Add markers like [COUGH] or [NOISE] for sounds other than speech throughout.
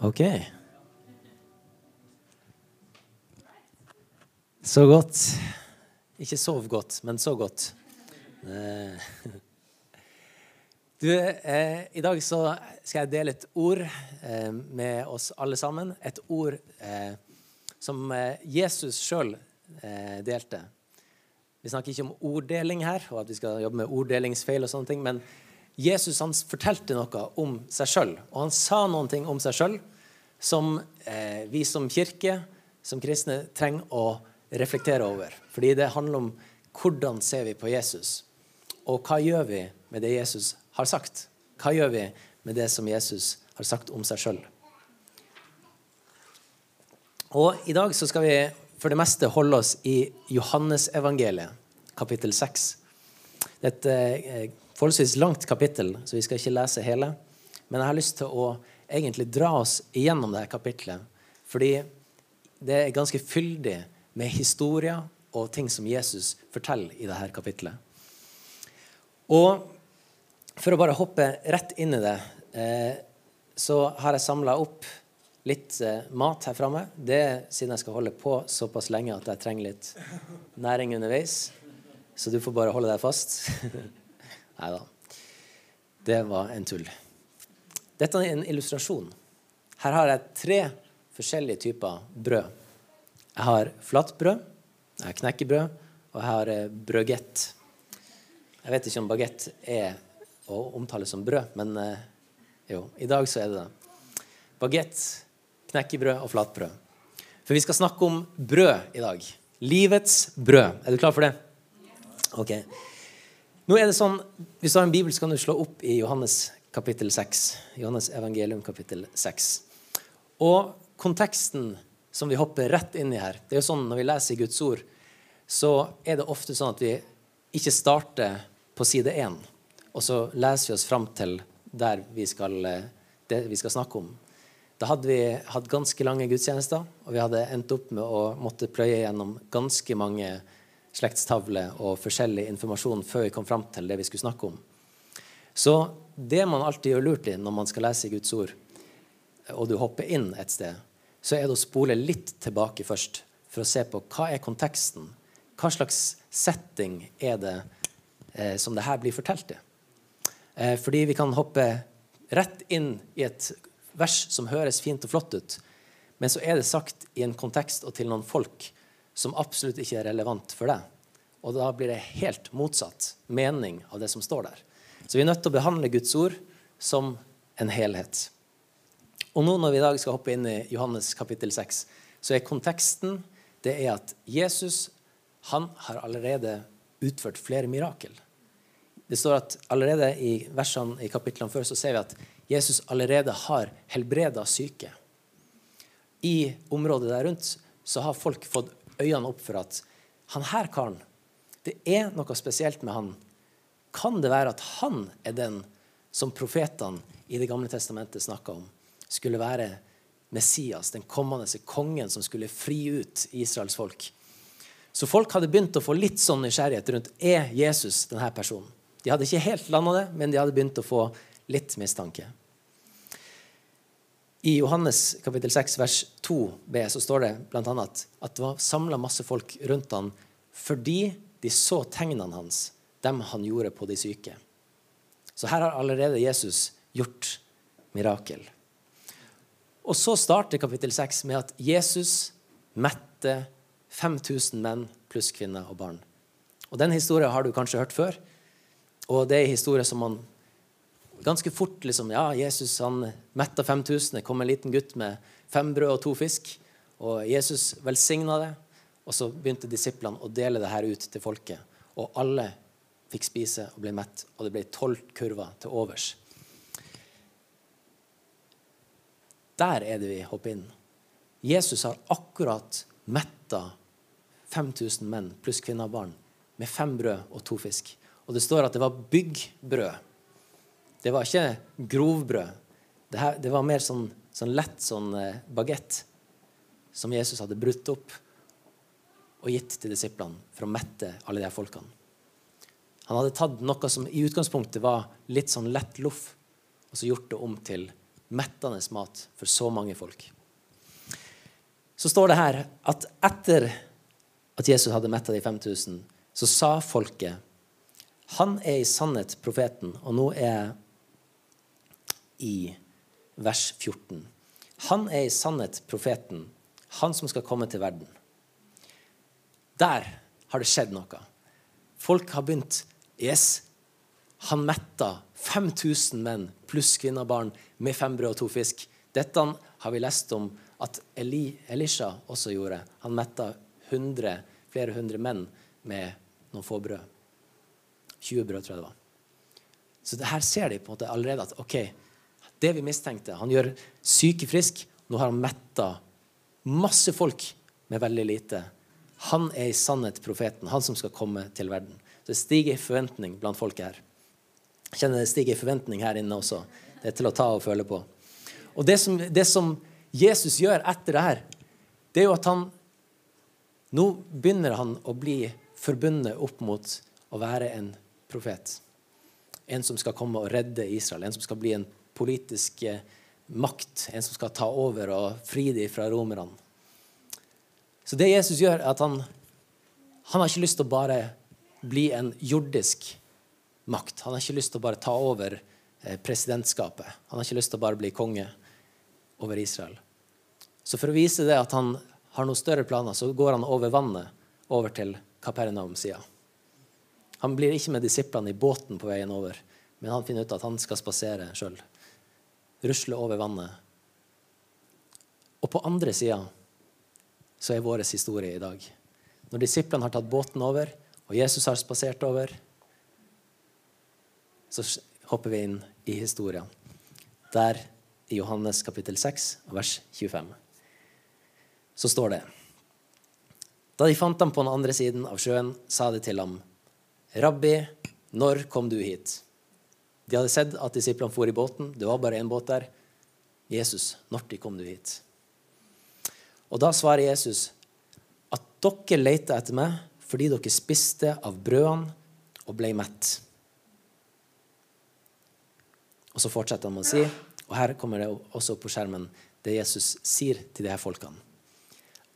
Ok. Så godt. Ikke sov godt, men så godt. Eh, [LAUGHS] Du, eh, I dag så skal jeg dele et ord eh, med oss alle sammen. Et ord eh, som eh, Jesus sjøl eh, delte. Vi snakker ikke om orddeling her, og at vi skal jobbe med orddelingsfeil, og sånne ting, men Jesus han fortalte noe om seg sjøl, og han sa noen ting om seg sjøl som eh, vi som kirke, som kristne, trenger å reflektere over. Fordi det handler om hvordan ser vi på Jesus, og hva gjør vi med det Jesus har sagt? Hva gjør vi med det som Jesus har sagt om seg sjøl? Og I dag så skal vi for det meste holde oss i Johannesevangeliet, kapittel 6. Det er eh, forholdsvis langt kapittel, så vi skal ikke lese hele. Men jeg har lyst til å egentlig dra oss igjennom dette kapittelet. Fordi det er ganske fyldig med historier og ting som Jesus forteller i dette kapittelet. Og for å bare hoppe rett inn i det, eh, så har jeg samla opp litt eh, mat her framme. Det er siden jeg skal holde på såpass lenge at jeg trenger litt næring underveis. Så du får bare holde deg fast. [LAUGHS] Nei da. Det var en tull. Dette er en illustrasjon. Her har jeg tre forskjellige typer brød. Jeg har flatbrød, jeg har knekkebrød, og jeg har eh, brødgett. Jeg vet ikke om bagett er å omtale som brød, men eh, jo, i dag så er det det. Bagett, knekkebrød og flatbrød. For vi skal snakke om brød i dag. Livets brød. Er du klar for det? Ok. Nå er det sånn, Hvis du har en bibel, så kan du slå opp i Johannes kapittel 6. Johannes evangelium kapittel 6. Og konteksten som vi hopper rett inn i her det er jo sånn Når vi leser Guds ord, så er det ofte sånn at vi ikke starter på side 1, og så leser vi oss fram til der vi skal, det vi skal snakke om. Da hadde vi hatt ganske lange gudstjenester, og vi hadde endt opp med å måtte pløye gjennom ganske mange slektstavler og forskjellig informasjon før vi kom fram til det vi skulle snakke om. Så det man alltid gjør lurt i når man skal lese Guds ord, og du hopper inn et sted, så er det å spole litt tilbake først for å se på hva er konteksten. Hva slags setting er det eh, som det her blir fortalt i? Eh, fordi vi kan hoppe rett inn i et vers som høres fint og flott ut, men så er det sagt i en kontekst og til noen folk som absolutt ikke er relevant for deg. Og da blir det helt motsatt mening av det som står der. Så vi er nødt til å behandle Guds ord som en helhet. Og nå når vi i dag skal hoppe inn i Johannes kapittel 6, så er konteksten det er at Jesus han har allerede utført flere mirakel. Det står at allerede i versene i kapitlene før så ser vi at Jesus allerede har helbreda syke. I området der rundt så har folk fått øynene opp for at han her karen, det er noe spesielt med han. Kan det være at han er den som profetene i Det gamle testamentet snakka om? Skulle være Messias, den kommende kongen som skulle fri ut Israels folk. Så folk hadde begynt å få litt sånn nysgjerrighet rundt er Jesus denne personen. De hadde ikke helt landa det, men de hadde begynt å få litt mistanke. I Johannes kapittel 6 vers 2b så står det bl.a. At, at det var samla masse folk rundt han fordi de så tegnene hans, dem han gjorde på de syke. Så her har allerede Jesus gjort mirakel. Og så starter kapittel 6 med at Jesus mette 5000 menn pluss kvinner og barn. Og Den historien har du kanskje hørt før. Og det er en historie som man ganske fort liksom, Ja, Jesus han metta 5000. Det kom en liten gutt med fem brød og to fisk. Og Jesus velsigna det. Og så begynte disiplene å dele det her ut til folket. Og alle fikk spise og ble mett. Og det ble tolv kurver til overs. Der er det vi hopper inn. Jesus har akkurat metta 5000 menn pluss kvinner og barn med fem brød og to fisk. Og det står at det var byggbrød. Det var ikke grovbrød. Det, her, det var mer sånn, sånn lett sånn eh, bagett som Jesus hadde brutt opp og gitt til disiplene for å mette alle de her folkene. Han hadde tatt noe som i utgangspunktet var litt sånn lett loff, og så gjort det om til mettende mat for så mange folk. Så står det her at etter at Jesus hadde metta de 5000, så sa folket Han er i sannhet profeten. Og nå er jeg i vers 14. Han er i sannhet profeten, han som skal komme til verden. Der har det skjedd noe. Folk har begynt Yes, han metta 5000 menn pluss kvinner og barn med fem brød og to fisk. Dette har vi lest om at Eli, Elisha også gjorde. Han metta 100, flere hundre menn med noen få brød. 20 brød, tror jeg det var. Så det her ser de på en måte allerede at ok, det vi mistenkte Han gjør syke frisk. Nå har han metta masse folk med veldig lite. Han er i sannhet profeten, han som skal komme til verden. Så det stiger forventning blant folket her. Jeg kjenner det stiger forventning her inne også. Det er til å ta og føle på. Og det som, det som Jesus gjør etter det her, det er jo at han Nå begynner han å bli forbundet opp mot å være en profet. En som skal komme og redde Israel. En som skal bli en politisk makt. En som skal ta over og fri dem fra romerne. Så det Jesus gjør, er at han, han har ikke lyst til å bare bli en jordisk makt. Han har ikke lyst til å bare ta over eh, presidentskapet. Han har ikke lyst til å bare bli konge over Israel. Så for å vise det at han har noen større planer, så går han over vannet over til Kapernaum-sida. Han blir ikke med disiplene i båten på veien over, men han finner ut at han skal spasere sjøl. Rusle over vannet. Og på andre sida så er vår historie i dag. Når disiplene har tatt båten over, og Jesus har spasert over, så hopper vi inn i historien. Der i Johannes kapittel 6, vers 25, så står det Da de fant ham på den andre siden av sjøen, sa de til ham, Rabbi, når kom du hit? De hadde sett at disiplene for i båten. Det var bare én båt der. Jesus, når kom du hit? Og da svarer Jesus at dere leter etter meg fordi dere spiste av brødene og ble mett. Og så fortsetter han med å si, og her kommer det også på skjermen, det Jesus sier til de her folkene.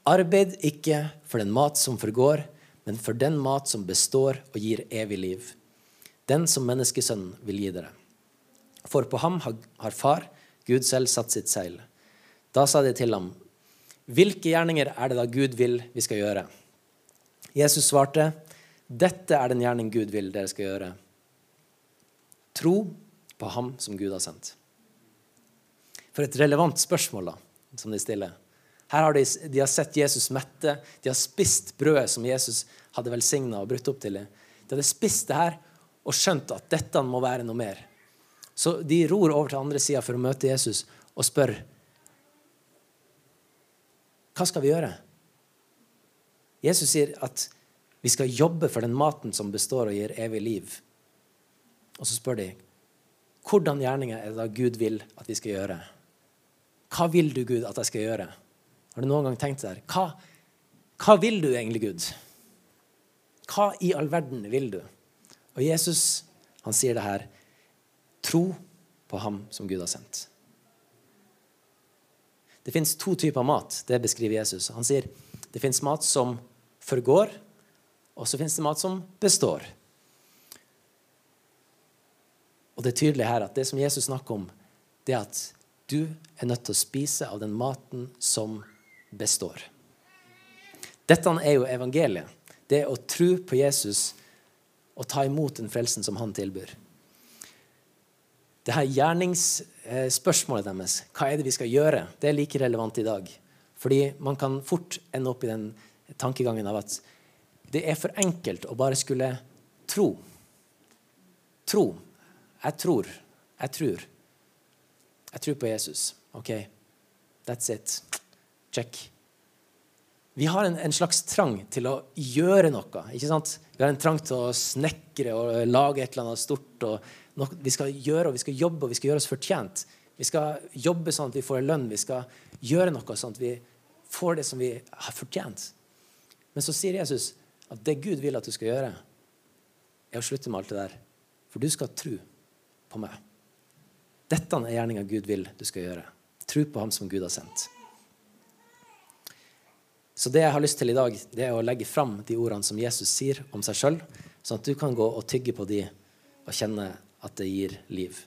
Arbeid ikke for den mat som forgår, men for den mat som består og gir evig liv. Den som menneskesønnen vil gi dere. For på ham har far, Gud selv, satt sitt seil. Da sa de til ham, hvilke gjerninger er det da Gud vil vi skal gjøre? Jesus svarte, dette er den gjerning Gud vil dere skal gjøre. Tro på ham som Gud har sendt. For et relevant spørsmål da, som de stiller. Her har de, de har sett Jesus mette. De har spist brødet som Jesus hadde velsigna og brutt opp til dem. De hadde spist det her og skjønt at dette må være noe mer. Så de ror over til andre sida for å møte Jesus og spør hva skal vi gjøre. Jesus sier at vi skal jobbe for den maten som består og gir evig liv. Og så spør de hvordan gjerninger er det da Gud vil at vi skal gjøre? Hva vil du, Gud, at jeg skal gjøre? Har du noen gang tenkt der? Hva, hva vil du egentlig, Gud? Hva i all verden vil du? Og Jesus han sier det her. Tro på ham som Gud har sendt. Det fins to typer mat. Det beskriver Jesus. Han sier det fins mat som forgår, og så fins det mat som består. Og det er tydelig her at det som Jesus snakker om, det er at du er nødt til å spise av den maten som består. Dette er jo evangeliet. Det er å tro på Jesus og ta imot den frelsen som han tilbyr. Det her gjerningsspørsmålet deres, hva er det vi skal gjøre, det er like relevant i dag. Fordi man kan fort ende opp i den tankegangen av at det er for enkelt å bare skulle tro. Tro. Jeg tror. Jeg tror. Jeg tror på Jesus. OK. That's it. Check. Vi har en, en, slags trang til å gjøre noe. ikke sant? Vi har en trang til å snekre og lage et eller annet stort. noe, Vi skal gjøre og vi skal jobbe og vi skal gjøre oss fortjent. Vi skal jobbe sånn at vi får en lønn. Vi skal gjøre noe sånn at vi får det som vi har fortjent. Men så sier Jesus at det Gud vil at du skal gjøre, er å slutte med alt det der. For du skal tro på meg. Dette er gjerninga Gud vil du skal gjøre. Tro på ham som Gud har sendt. Så det jeg har lyst til i dag, det er å legge fram de ordene som Jesus sier om seg sjøl, sånn at du kan gå og tygge på de og kjenne at det gir liv.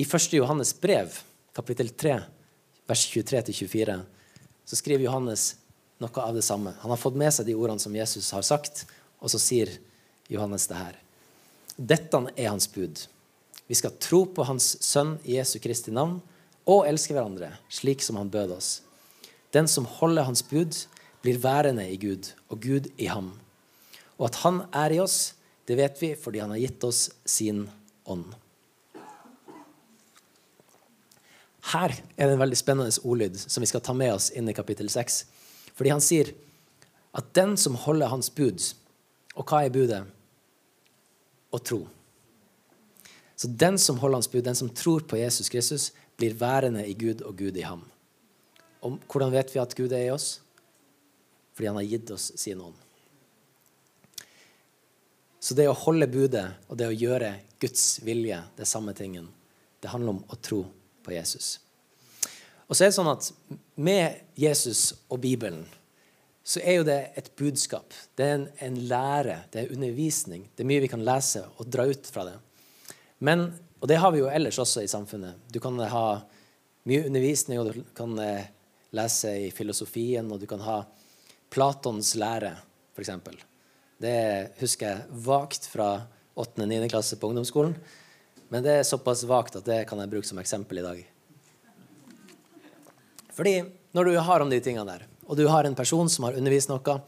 I 1. Johannes brev, kapittel 3, vers 23-24, så skriver Johannes noe av det samme. Han har fått med seg de ordene som Jesus har sagt, og så sier Johannes det her. Dette er hans bud. Vi skal tro på Hans Sønn i Jesu Kristi navn og elske hverandre, slik som han bød oss. Den som holder Hans bud, blir værende i Gud, og Gud i ham. Og at Han er i oss, det vet vi fordi Han har gitt oss sin ånd. Her er det en veldig spennende ordlyd som vi skal ta med oss inn i kapittel 6. Fordi han sier at den som holder hans bud Og hva er budet? Å tro. Så den som holder hans bud, den som tror på Jesus Kristus, blir værende i Gud og Gud i ham. Og hvordan vet vi at Gud er i oss? Fordi han har gitt oss sin ånd. Så det å holde budet og det å gjøre Guds vilje, det er samme tingen. Det handler om å tro på Jesus. Og så er det sånn at med Jesus og Bibelen så er jo det et budskap. Det er en, en, lære, det er undervisning. Det er mye vi kan lese og dra ut fra det. Men, og det har vi jo ellers også i samfunnet. Du kan ha mye undervisning, og du kan eh, lese i filosofien, og du kan ha Platons lære, f.eks. Det husker jeg vagt fra 8. og 9. klasse på ungdomsskolen. Men det er såpass vagt at det kan jeg bruke som eksempel i dag. Fordi når du har om de tingene der, og du har en person som har undervist noe,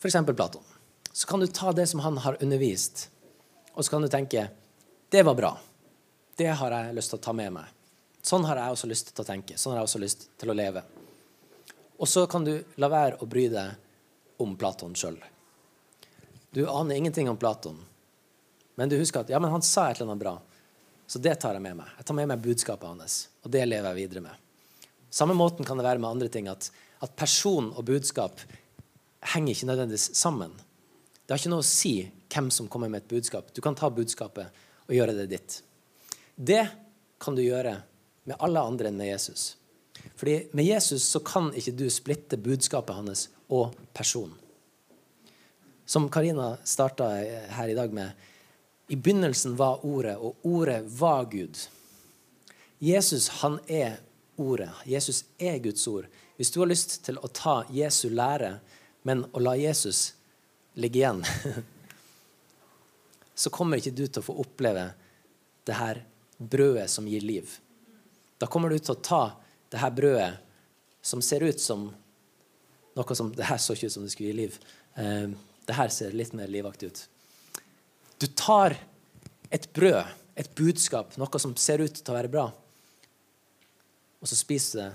f.eks. Platon, så kan du ta det som han har undervist, og så kan du tenke det var bra. Det har jeg lyst til å ta med meg. Sånn har jeg også lyst til å tenke. Sånn har jeg også lyst til å leve. Og så kan du la være å bry deg om Platon sjøl. Du aner ingenting om Platon, men du husker at ja, men han sa et eller annet bra. Så det tar jeg med meg. Jeg tar med meg budskapet hans, og det lever jeg videre med. Samme måten kan det være med andre ting. At, at person og budskap henger ikke nødvendigvis sammen. Det har ikke noe å si hvem som kommer med et budskap. Du kan ta budskapet og gjøre det ditt. Det kan du gjøre med alle andre enn med Jesus. Fordi med Jesus så kan ikke du splitte budskapet hans og personen. Som Karina starta her i dag med I begynnelsen var Ordet, og Ordet var Gud. Jesus han er ordet. Jesus er Guds ord. Hvis du har lyst til å ta Jesu lære, men å la Jesus ligge igjen, [LAUGHS] så kommer ikke du til å få oppleve det her brødet som gir liv. Da kommer du til å ta det her brødet som ser ut som noe som Det her så ikke ut som det skulle gi liv. Eh, det her ser litt mer livaktig ut. Du tar et brød, et budskap, noe som ser ut til å være bra, og så spiser du det,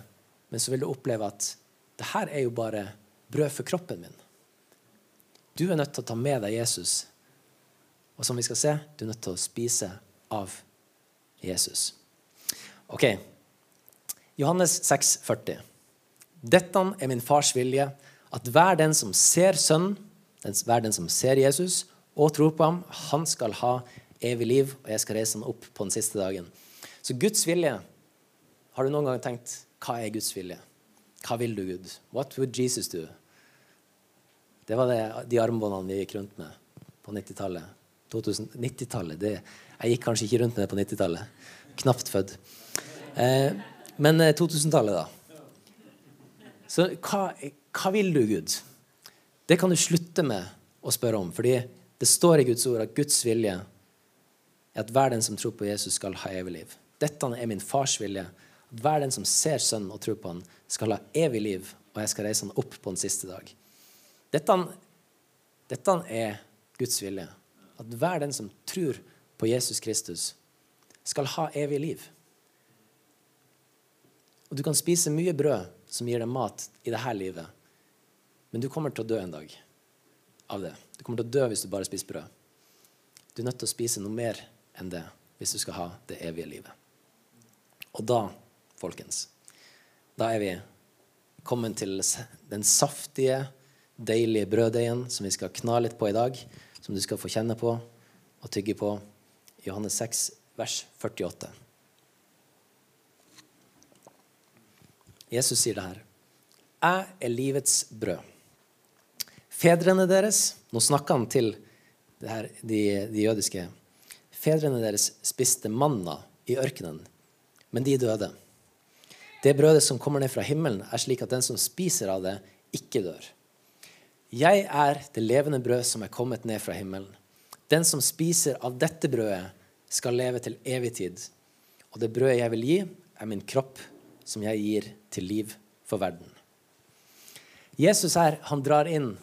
men så vil du oppleve at det her er jo bare brød for kroppen min. Du er nødt til å ta med deg Jesus. Og som vi skal se, du er nødt til å spise av Jesus. Ok. Johannes 6, 40. Dette er min fars vilje, at hver den som ser Sønnen, hver den som ser Jesus og tror på ham, han skal ha evig liv, og jeg skal reise ham opp på den siste dagen. Så Guds vilje har du noen gang tenkt hva er Guds vilje? Hva vil du, Gud? What would Jesus do? Det var det, de armbåndene vi gikk rundt med på 90-tallet. 90-tallet Jeg gikk kanskje ikke rundt med det på 90-tallet. Knapt født. Eh, men 2000-tallet, eh, da. Så hva, hva vil du, Gud? Det kan du slutte med å spørre om. Fordi det står i Guds ord at Guds vilje er at hver den som tror på Jesus, skal ha evig liv. Dette er min fars vilje at hver den som ser Sønnen og tror på han, skal ha evig liv, og jeg skal reise han opp på den siste dag. Dette, dette er Guds vilje. At hver den som tror på Jesus Kristus, skal ha evig liv. Og Du kan spise mye brød som gir deg mat i dette livet, men du kommer til å dø en dag av det. Du kommer til å dø hvis du bare spiser brød. Du er nødt til å spise noe mer enn det hvis du skal ha det evige livet. Og da folkens. Da er vi kommet til den saftige, deilige brøddeigen som vi skal kna litt på i dag, som du skal få kjenne på og tygge på. Johannes 6, vers 48. Jesus sier det her. Jeg er livets brød. Fedrene deres Nå snakker han til her, de, de, jødiske. Fedrene deres spiste manna i ørkenen, men de døde. Det brødet som kommer ned fra himmelen, er slik at den som spiser av det, ikke dør. Jeg er det levende brød som er kommet ned fra himmelen. Den som spiser av dette brødet, skal leve til evig tid. Og det brødet jeg vil gi, er min kropp, som jeg gir til liv for verden. Jesus her, han drar inn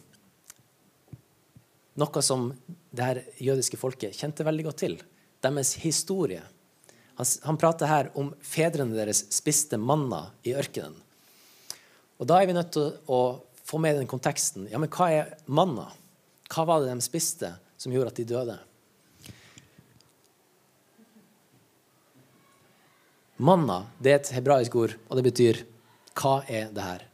noe som det her jødiske folket kjente veldig godt til. Deres historie. Han, han prater her om fedrene deres spiste manna i ørkenen. Og Da er vi nødt til å få med den konteksten. Ja, men hva er manna? Hva var det de spiste som gjorde at de døde? Manna det er et hebraisk ord, og det betyr 'hva er det her'?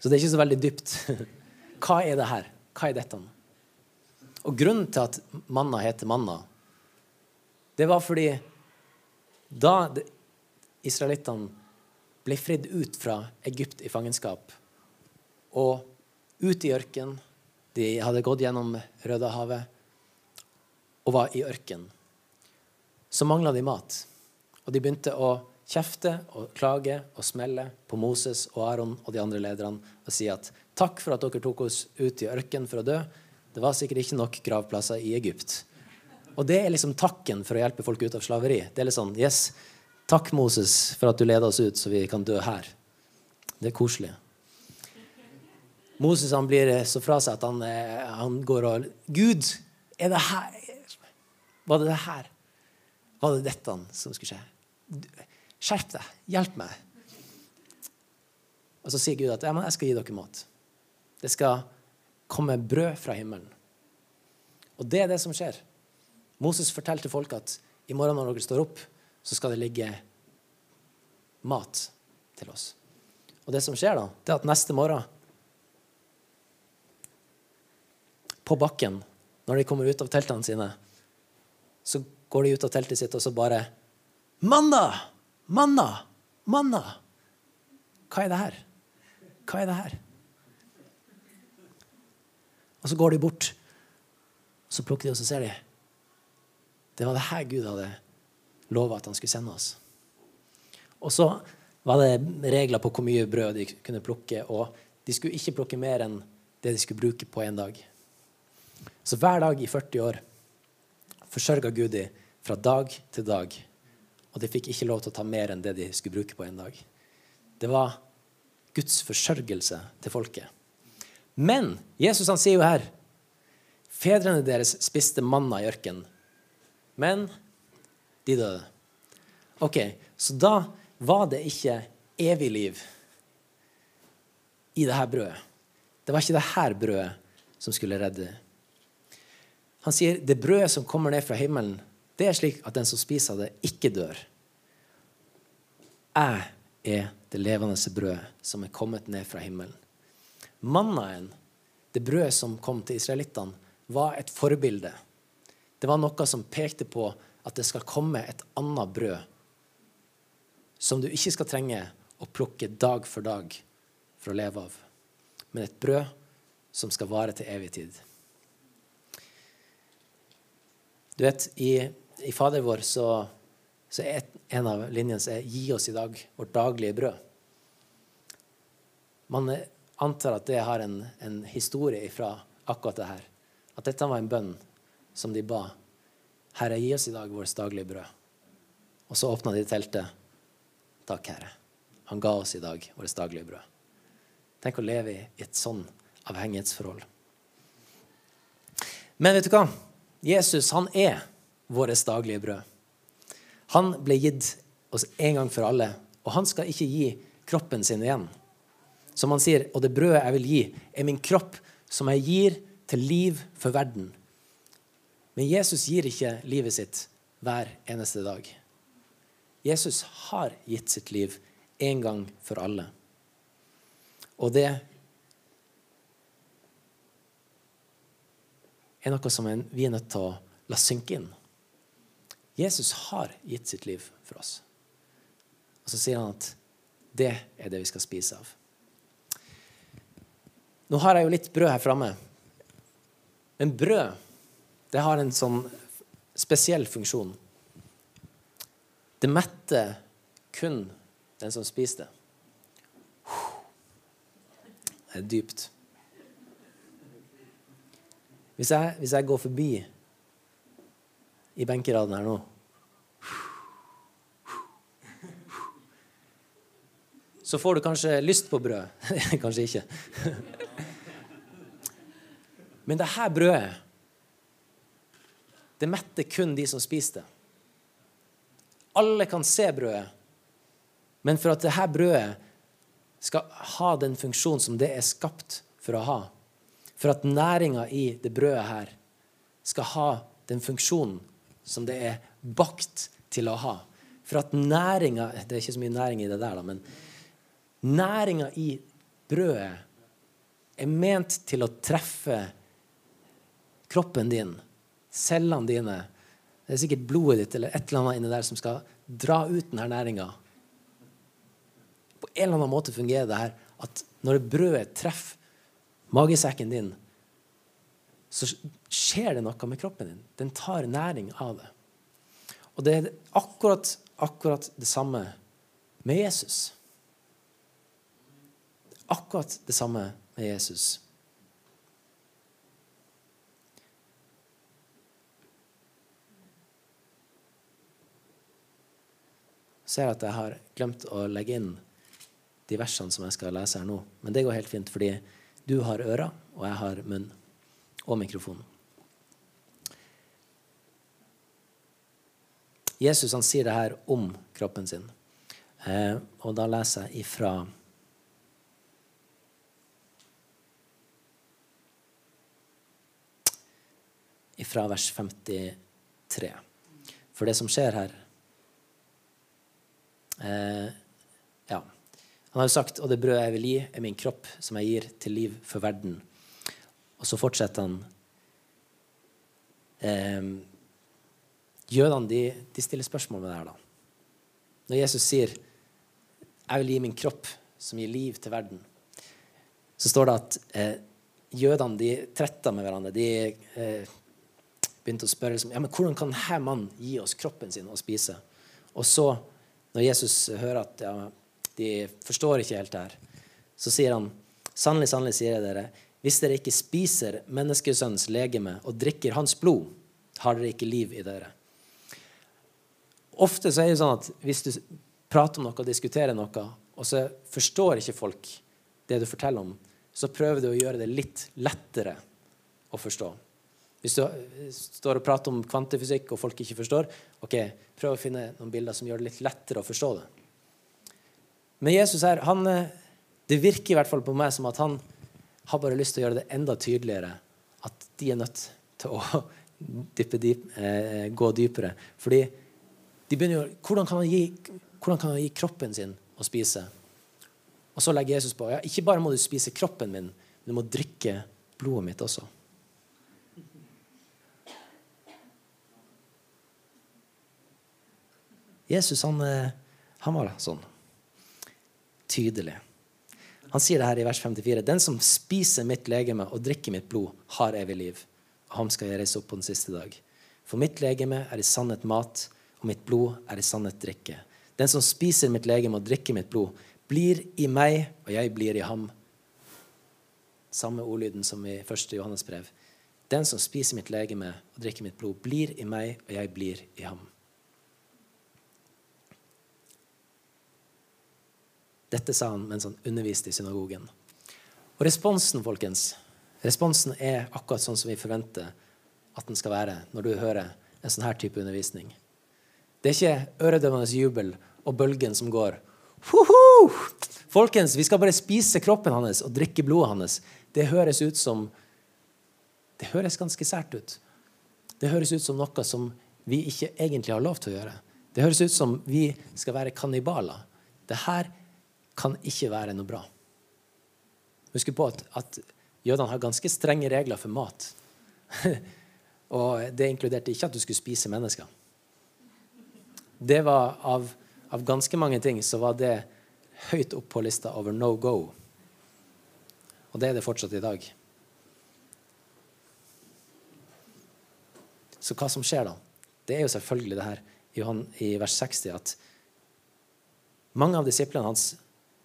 Så det er ikke så veldig dypt. [LAUGHS] Hva er det her? Hva er dette? Og grunnen til at manna heter manna, det var fordi da israelittene ble fridd ut fra Egypt i fangenskap og ut i ørken De hadde gått gjennom Rødehavet og var i ørken. Så mangla de mat. Og de begynte å kjefte og klage og smelle på Moses og Aron og de andre lederne og si at takk for at dere tok oss ut i ørkenen for å dø. Det var sikkert ikke nok gravplasser i Egypt. Og det er liksom takken for å hjelpe folk ut av slaveri. Det er litt sånn Yes, takk, Moses, for at du leder oss ut, så vi kan dø her. Det er koselig. Moses han blir så fra seg at han, eh, han går og Gud, er det her Var det det her? Var det dette som skulle skje? Skjerp deg. Hjelp meg. Og så sier Gud at ja, jeg skal gi dere mat. Det skal komme brød fra himmelen. Og det er det som skjer. Moses forteller til folk at i morgen når dere står opp, så skal det ligge mat til oss. Og det som skjer da, det er at neste morgen På bakken, når de kommer ut av teltene sine, så går de ut av teltet sitt og så bare Manna! Manna! Manna! Hva er det her? Hva er det her? Og så går de bort, så plukker de, og så ser de. Det var det her Gud hadde lova at han skulle sende oss. Og så var det regler på hvor mye brød de kunne plukke, og de skulle ikke plukke mer enn det de skulle bruke på én dag. Så hver dag i 40 år forsørga Gud dem fra dag til dag og de fikk ikke lov til å ta mer enn det de skulle bruke på en dag. Det var Guds forsørgelse til folket. Men Jesus han sier jo her Fedrene deres spiste manna i ørkenen, men de døde. Ok, Så da var det ikke evig liv i det her brødet. Det var ikke det her brødet som skulle redde. Han sier det brødet som kommer ned fra himmelen, det er slik at den som spiser det, ikke dør. Jeg er det levende brødet som er kommet ned fra himmelen. Mannaen, det brødet som kom til israelittene, var et forbilde. Det var noe som pekte på at det skal komme et annet brød som du ikke skal trenge å plukke dag for dag for å leve av, men et brød som skal vare til evig tid. Du vet, i, i Fader vår så så er en av linjene som er 'Gi oss i dag vårt daglige brød'. Man antar at det har en, en historie fra akkurat det her. At dette var en bønn som de ba. 'Herre, gi oss i dag vårt daglige brød'. Og så åpna de teltet. 'Takk, Herre. Han ga oss i dag vårt daglige brød'. Tenk å leve i et sånn avhengighetsforhold. Men vet du hva? Jesus han er vårt daglige brød. Han ble gitt oss en gang for alle, og han skal ikke gi kroppen sin igjen. Som han sier, og det brødet jeg vil gi, er min kropp, som jeg gir til liv for verden. Men Jesus gir ikke livet sitt hver eneste dag. Jesus har gitt sitt liv en gang for alle. Og det er noe som vi er nødt til å la synke inn. Jesus har gitt sitt liv for oss. Og så sier han at det er det vi skal spise av. Nå har jeg jo litt brød her framme. Men brød, det har en sånn spesiell funksjon. Det metter kun den som spiser det. Det er dypt. Hvis jeg, hvis jeg går forbi i benkeraden her nå Så får du kanskje lyst på brød. [LAUGHS] kanskje ikke. Men det her brødet, det metter kun de som spiser det. Alle kan se brødet, men for at dette brødet skal ha den funksjonen som det er skapt for å ha, for at næringa i det brødet her skal ha den funksjonen som det er bakt til å ha. For at næringa Det er ikke så mye næring i det der, da, men næringa i brødet er ment til å treffe kroppen din, cellene dine. Det er sikkert blodet ditt eller et eller annet inni der som skal dra ut denne næringa. På en eller annen måte fungerer det her at når brødet treffer magesekken din, så skjer det noe med kroppen din. Den tar næring av det. Og det er akkurat, akkurat det samme med Jesus. Akkurat det samme med Jesus. ser at jeg har glemt å legge inn de versene som jeg skal lese her nå. Men det går helt fint, fordi du har øra, og jeg har munn og mikrofon. Jesus han sier det her om kroppen sin. Eh, og da leser jeg ifra Ifra vers 53. For det som skjer her eh. Han har jo sagt, og det brødet jeg vil gi, er min kropp, som jeg gir til liv for verden. Og så fortsetter han. Eh, jødene de, de, stiller spørsmål med det her. da. Når Jesus sier 'Jeg vil gi min kropp, som gir liv til verden', så står det at eh, jødene de tretta med hverandre. De eh, begynte å spørre liksom, ja, men hvordan kan denne mannen gi oss kroppen sin å spise. Og så, når Jesus hører at ja, de forstår ikke helt det her, så sier han sannelig, sannelig sier jeg dere, hvis dere ikke spiser menneskesønnens legeme og drikker hans blod, har dere ikke liv i dere. Ofte så er det sånn at hvis du prater om noe og diskuterer noe, og så forstår ikke folk det du forteller om, så prøver du å gjøre det litt lettere å forstå. Hvis du står og prater om kvantefysikk og folk ikke forstår, ok, prøv å finne noen bilder som gjør det litt lettere å forstå det. Men Jesus her, han, det virker i hvert fall på meg som at han har bare lyst til å gjøre det enda tydeligere at de er nødt til å [LAUGHS] dyppe dyp, eh, gå dypere. Fordi de begynner jo, hvordan kan, han gi, hvordan kan han gi kroppen sin å spise? Og så legger Jesus på ja, ikke bare må du spise kroppen min, men du må drikke blodet mitt også. Jesus han, eh, han var sånn. Tydelig. Han sier det her i vers 54. Den som spiser mitt legeme og drikker mitt blod, har evig liv. Og ham skal jeg reise opp på den siste dag. For mitt legeme er i sannhet mat, og mitt blod er i sannhet drikke. Den som spiser mitt legeme og drikker mitt blod, blir i meg, og jeg blir i ham. Samme ordlyden som i 1. Johannes brev. Den som spiser mitt legeme og drikker mitt blod, blir i meg, og jeg blir i ham. Dette sa han mens han underviste i synagogen. Og responsen, folkens, responsen er akkurat sånn som vi forventer at den skal være når du hører en sånn her type undervisning. Det er ikke øredøvende jubel og bølgen som går. Hoho! Folkens, vi skal bare spise kroppen hans og drikke blodet hans. Det høres ut som Det høres ganske sært ut. Det høres ut som noe som vi ikke egentlig har lov til å gjøre. Det høres ut som vi skal være kannibaler. Det her kan ikke være noe bra. Husk på at, at jødene har ganske strenge regler for mat. [LAUGHS] Og det inkluderte ikke at du skulle spise mennesker. Det var av, av ganske mange ting så var det høyt opp på lista over no go. Og det er det fortsatt i dag. Så hva som skjer da? Det er jo selvfølgelig det her i, vers 60 at mange av disiplene hans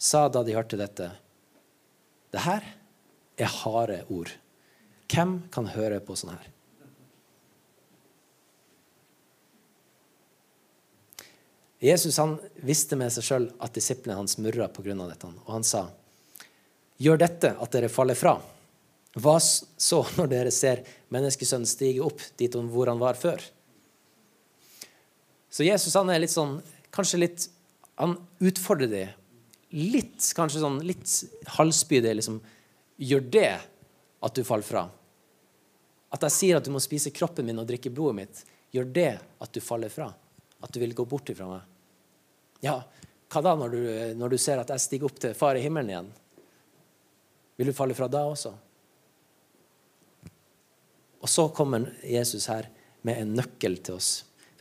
sa da de hørte dette Det her er harde ord. Hvem kan høre på sånn her? Jesus han visste med seg sjøl at disiplene hans murra pga. dette. Og han sa, 'Gjør dette at dere faller fra.' Hva så når dere ser menneskesønnen stige opp dit om hvor han var før? Så Jesus han er litt sånn, kanskje litt Han utfordrer dem litt, kanskje sånn litt halvspydig. Liksom, gjør det at du faller fra? At jeg sier at du må spise kroppen min og drikke blodet mitt, gjør det at du faller fra? At du vil gå bort ifra meg? Ja, hva da når du, når du ser at jeg stiger opp til Far i himmelen igjen? Vil du falle fra da også? Og så kommer Jesus her med en nøkkel til oss.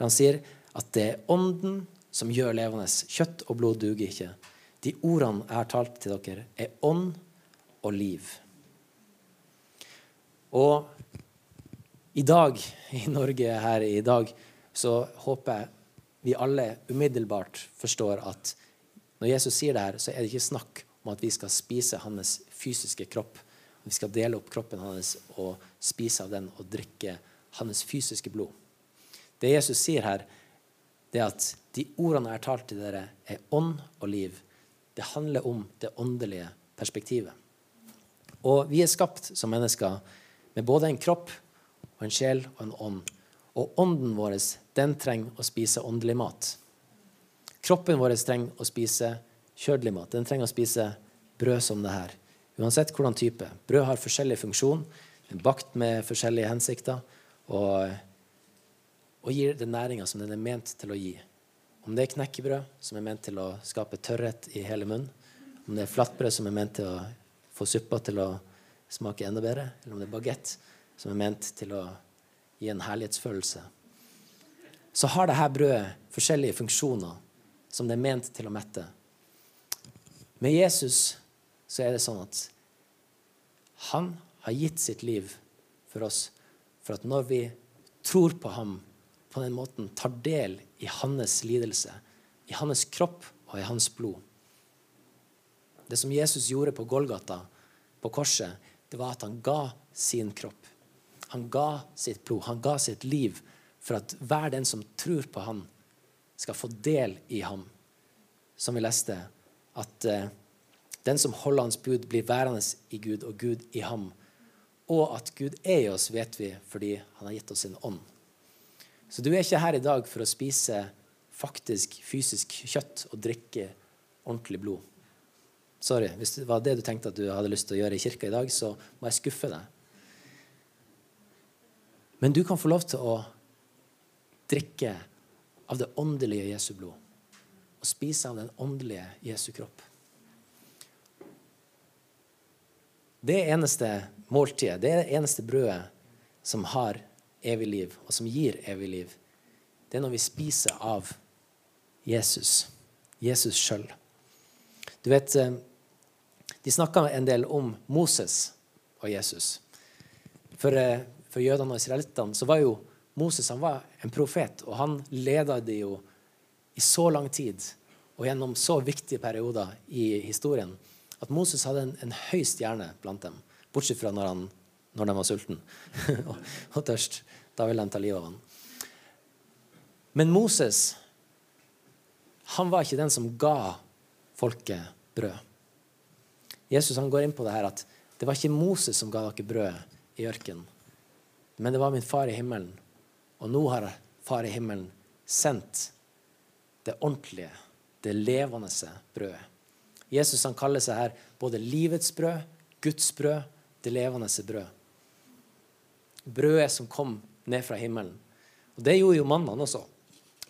Han sier at det er Ånden som gjør levende. Kjøtt og blod duger ikke. De ordene jeg har talt til dere, er ånd og liv. Og i dag, i Norge her i dag, så håper jeg vi alle umiddelbart forstår at når Jesus sier det her, så er det ikke snakk om at vi skal spise hans fysiske kropp. Vi skal dele opp kroppen hans og spise av den og drikke hans fysiske blod. Det Jesus sier her, det er at de ordene jeg har talt til dere, er ånd og liv. Det handler om det åndelige perspektivet. Og vi er skapt som mennesker med både en kropp og en sjel og en ånd. Og ånden vår den trenger å spise åndelig mat. Kroppen vår trenger å spise kjødelig mat. Den trenger å spise brød som det her. Uansett hvordan type. Brød har forskjellig funksjon, er bakt med forskjellige hensikter og, og gir den næringa som den er ment til å gi. Om det er knekkebrød, som er ment til å skape tørrhet i hele munnen, om det er flatbrød som er ment til å få suppa til å smake enda bedre, eller om det er bagett som er ment til å gi en herlighetsfølelse, så har dette brødet forskjellige funksjoner som det er ment til å mette. Med Jesus så er det sånn at han har gitt sitt liv for oss for at når vi tror på ham på den måten, tar del i hans lidelse, i hans kropp og i hans blod Det som Jesus gjorde på Golgata, på korset, det var at han ga sin kropp. Han ga sitt blod, han ga sitt liv for at hver den som tror på ham, skal få del i ham. Som vi leste, at uh, den som holder hans bud, blir værende i Gud, og Gud i ham. Og at Gud er i oss, vet vi fordi han har gitt oss sin ånd. Så du er ikke her i dag for å spise faktisk fysisk kjøtt og drikke ordentlig blod. Sorry, hvis det var det du tenkte at du hadde lyst til å gjøre i kirka i dag, så må jeg skuffe deg. Men du kan få lov til å drikke av det åndelige Jesu blod og spise av den åndelige Jesu kropp. Det eneste måltidet, det eneste brødet som har evig liv, og som gir evig liv, det er når vi spiser av Jesus. Jesus sjøl. Du vet, eh, De snakka en del om Moses og Jesus. For, eh, for jødene og israelittene så var jo Moses han var en profet, og han leda de jo i så lang tid og gjennom så viktige perioder i historien at Moses hadde en, en høy stjerne blant dem. Bortsett fra når, han, når de var sulten [LAUGHS] og, og tørst. Da ville de ta livet av ham. Men Moses han var ikke den som ga folket brød. Jesus han går inn på det her at det var ikke Moses som ga dere brød i ørkenen, men det var min far i himmelen. Og nå har far i himmelen sendt det ordentlige, det levende brødet. Jesus han kaller seg her både livets brød, Guds brød, det levende brød. Brødet som kom ned fra himmelen. Og Det gjorde jo mannene også.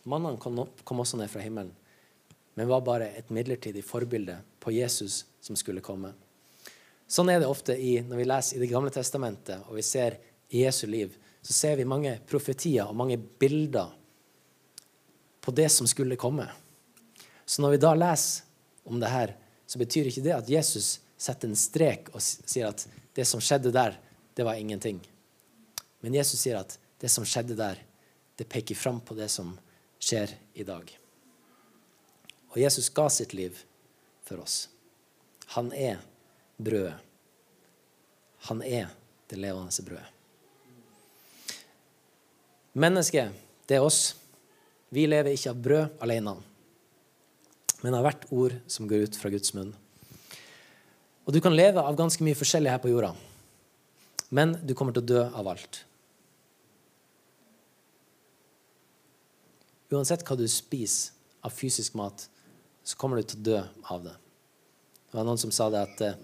Mannene kom også ned fra himmelen, men var bare et midlertidig forbilde på Jesus som skulle komme. Sånn er det ofte i, når vi leser i Det gamle testamentet og vi ser i Jesu liv, så ser vi mange profetier og mange bilder på det som skulle komme. Så når vi da leser om det her, så betyr ikke det at Jesus setter en strek og sier at det som skjedde der, det var ingenting. Men Jesus sier at det som skjedde der, det peker fram på det som skjer i dag. Og Jesus ga sitt liv for oss. Han er brødet. Han er det levende brødet. Mennesket, det er oss. Vi lever ikke av brød alene, men av hvert ord som går ut fra Guds munn. Og du kan leve av ganske mye forskjellig her på jorda, men du kommer til å dø av alt. Uansett hva du spiser av fysisk mat, så kommer du til å dø av det. Det var noen som sa det at eh,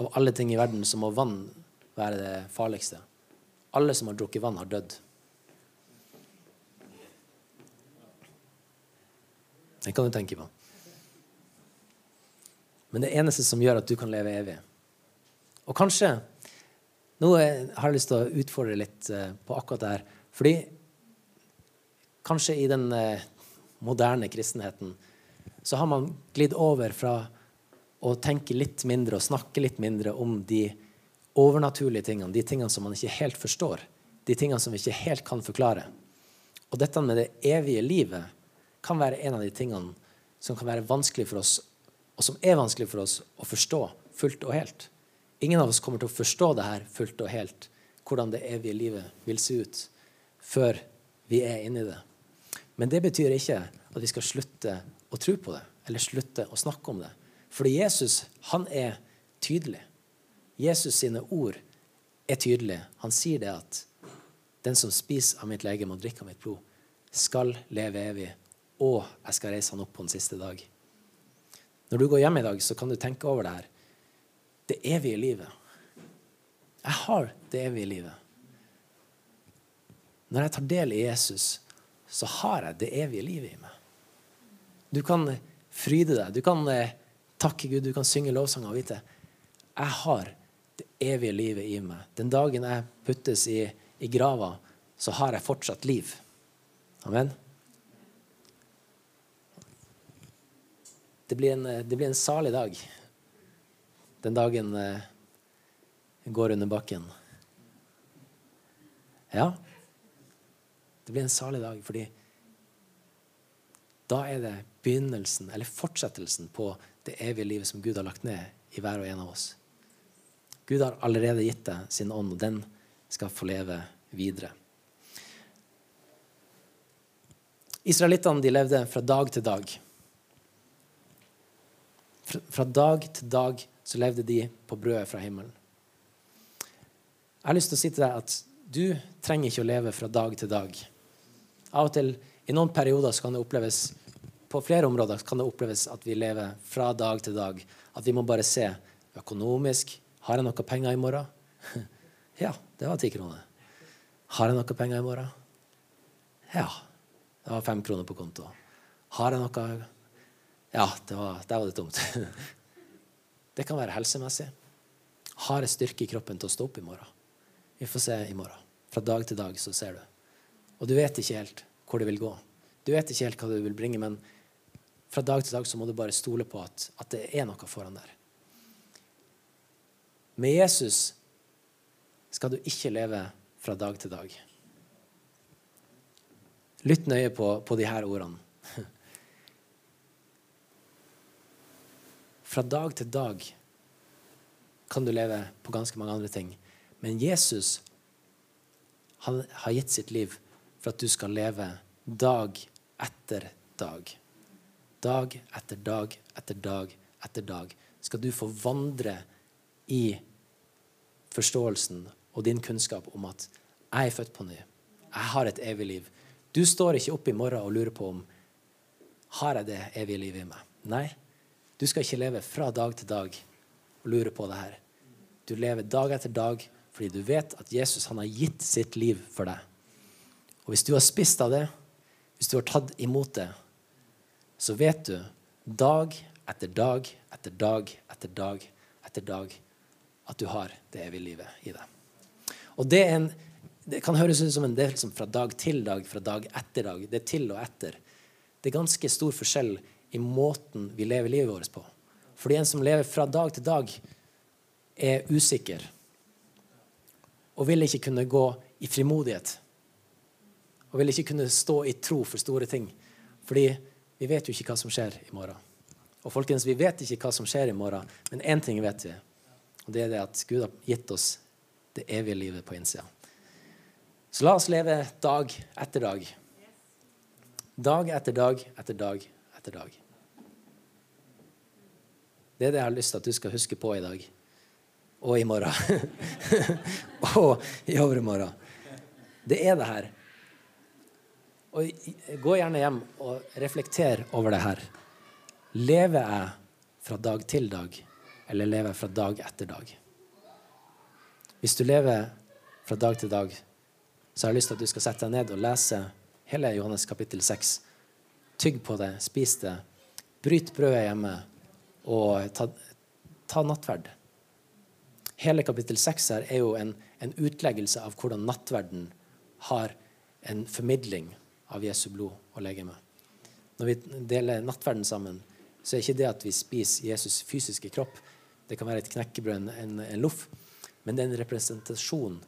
av alle ting i verden så må vann være det farligste. Alle som har drukket vann, har dødd. Det kan du tenke på. Men det eneste som gjør at du kan leve evig. Og kanskje Nå har jeg lyst til å utfordre litt eh, på akkurat det her. Fordi kanskje i den eh, moderne kristenheten så har man glidd over fra å tenke litt mindre og snakke litt mindre om de overnaturlige tingene, de tingene som man ikke helt forstår, de tingene som vi ikke helt kan forklare. Og dette med det evige livet kan være en av de tingene som kan være vanskelig for oss og som er vanskelig for oss å forstå fullt og helt. Ingen av oss kommer til å forstå det her fullt og helt, hvordan det evige livet vil se ut, før vi er inni det. Men det betyr ikke at vi skal slutte å tro på det, eller slutte å snakke om det. Fordi Jesus, han er tydelig. Jesus sine ord er tydelige. Han sier det at den som spiser av mitt legeme og drikker av mitt blod, skal leve evig, og jeg skal reise han opp på den siste dag. Når du går hjem i dag, så kan du tenke over det her. Det evige livet. Jeg har det evige livet. Når jeg tar del i Jesus, så har jeg det evige livet i meg. Du kan fryde deg. Du kan eh, takke Gud, du kan synge lovsanger og vite jeg har det evige livet i meg. Den dagen jeg puttes i, i grava, så har jeg fortsatt liv. Amen. Det blir, en, det blir en salig dag den dagen eh, går under bakken. Ja, det blir en salig dag, fordi da er det begynnelsen, eller fortsettelsen, på det evige livet som Gud har lagt ned i hver og en av oss. Gud har allerede gitt deg sin ånd, og den skal få leve videre. Israelittene levde fra dag til dag. Fra dag til dag så levde de på brødet fra himmelen. Jeg har lyst til å si til deg at du trenger ikke å leve fra dag til dag. Av og til, I noen perioder så kan det oppleves på flere områder kan det oppleves at vi lever fra dag til dag. At vi må bare se økonomisk. Har jeg noe penger i morgen? [LAUGHS] ja, det var ti kroner. Har jeg noe penger i morgen? Ja, det var fem kroner på konto. Har jeg noe ja, var, der var det tomt. [LAUGHS] Det kan være helsemessig. Har jeg styrke i kroppen til å stå opp i morgen? Vi får se i morgen. Fra dag til dag så ser du. Og du vet ikke helt hvor det vil gå. Du vet ikke helt hva det vil bringe, men fra dag til dag så må du bare stole på at, at det er noe foran der. Med Jesus skal du ikke leve fra dag til dag. Lytt nøye på, på de her ordene. Fra dag til dag kan du leve på ganske mange andre ting. Men Jesus han har gitt sitt liv for at du skal leve dag etter dag. Dag etter dag etter dag etter dag skal du få vandre i forståelsen og din kunnskap om at jeg er født på ny. Jeg har et evig liv. Du står ikke opp i morgen og lurer på om har jeg det evige livet i meg. Nei, du skal ikke leve fra dag til dag og lure på det her. Du lever dag etter dag fordi du vet at Jesus har gitt sitt liv for deg. Og hvis du har spist av det, hvis du har tatt imot det, så vet du dag etter dag etter dag etter dag etter dag at du har det evige livet i deg. Og det en Det kan høres ut som en del liksom fra dag til dag, fra dag etter dag. Det er til og etter. Det er ganske stor forskjell i måten vi lever livet vårt på. Fordi en som lever fra dag til dag, er usikker og vil ikke kunne gå i frimodighet. Og vil ikke kunne stå i tro for store ting. Fordi vi vet jo ikke hva som skjer i morgen. Og folkens, vi vet ikke hva som skjer i morgen, men én ting vet vi. Og det er det at Gud har gitt oss det evige livet på innsida. Så la oss leve dag etter dag. Dag etter dag etter dag etter dag. Det er det jeg har lyst til at du skal huske på i dag. Og i morgen. [LAUGHS] og i overmorgen. Det er det her. Og Gå gjerne hjem og reflekter over det her. Lever jeg fra dag til dag, eller lever jeg fra dag etter dag? Hvis du lever fra dag til dag, så har jeg lyst til at du skal sette deg ned og lese hele Johannes kapittel 6. Tygg på det, spis det. Bryt brødet hjemme, og ta, ta nattverd. Hele kapittel 6 her er jo en, en utleggelse av hvordan nattverden har en formidling av Jesu blod og legeme. Når vi deler nattverden sammen, så er ikke det at vi spiser Jesus' fysiske kropp. Det kan være et knekkebrød, en, en loff. Men det er en representasjon,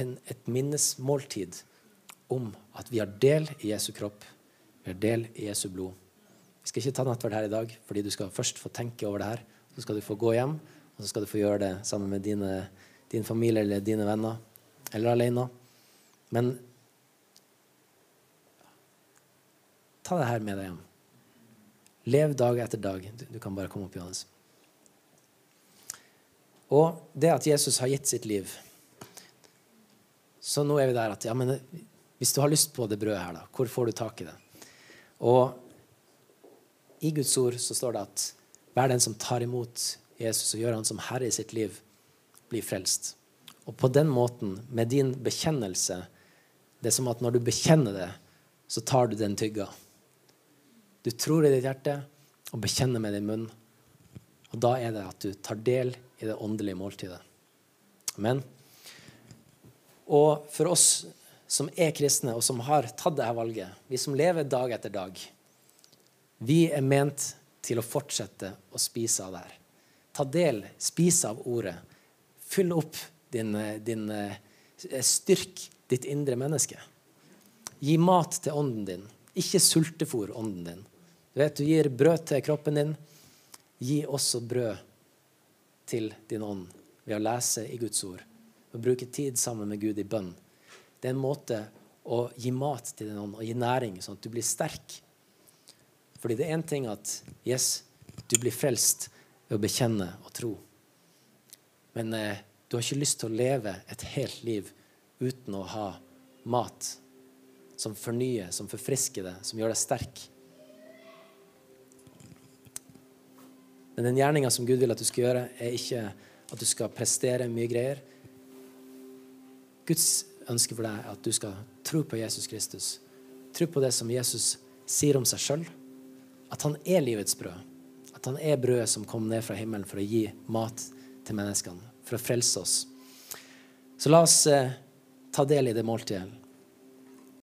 en, et minnesmåltid om at vi har del i Jesu kropp, vi har del i Jesu blod. Vi skal ikke ta nattverd her i dag, fordi du skal først få tenke over det her. Så skal du få gå hjem, og så skal du få gjøre det sammen med dine, din familie eller dine venner, eller alene. Men ta det her med deg hjem. Lev dag etter dag. Du, kan bare komme opp, Johannes. Og det at Jesus har gitt sitt liv Så nå er vi der at ja, men hvis du har lyst på det brødet her, da, hvor får du tak i det? Og i Guds ord så står det at hver den som tar imot Jesus og gjør han som herre i sitt liv, blir frelst. Og på den måten, med din bekjennelse Det er som at når du bekjenner det, så tar du den tygga. Du tror i ditt hjerte og bekjenner med din munn. Og da er det at du tar del i det åndelige måltidet. Men Og for oss som er kristne, og som har tatt dette valget, vi som lever dag etter dag, vi er ment til å fortsette å spise av det her. Ta del, spise av ordet. Fyll opp din, din Styrk ditt indre menneske. Gi mat til ånden din. Ikke sultefòr ånden din. Du vet, du gir brød til kroppen din. Gi også brød til din ånd ved å lese i Guds ord og bruke tid sammen med Gud i bønn. Det er en måte å gi mat til din ånd og gi næring, sånn at du blir sterk. Fordi det er én ting at yes, du blir frelst ved å bekjenne og tro. Men eh, du har ikke lyst til å leve et helt liv uten å ha mat som fornyer, som forfrisker deg, som gjør deg sterk. Men den gjerninga som Gud vil at du skal gjøre, er ikke at du skal prestere mye greier. Guds ønske for deg er at du skal tro på Jesus Kristus. Tro på det som Jesus sier om seg sjøl. At han er livets brød. At han er brødet som kom ned fra himmelen for å gi mat til menneskene. For å frelse oss. Så la oss eh, ta del i det måltidet.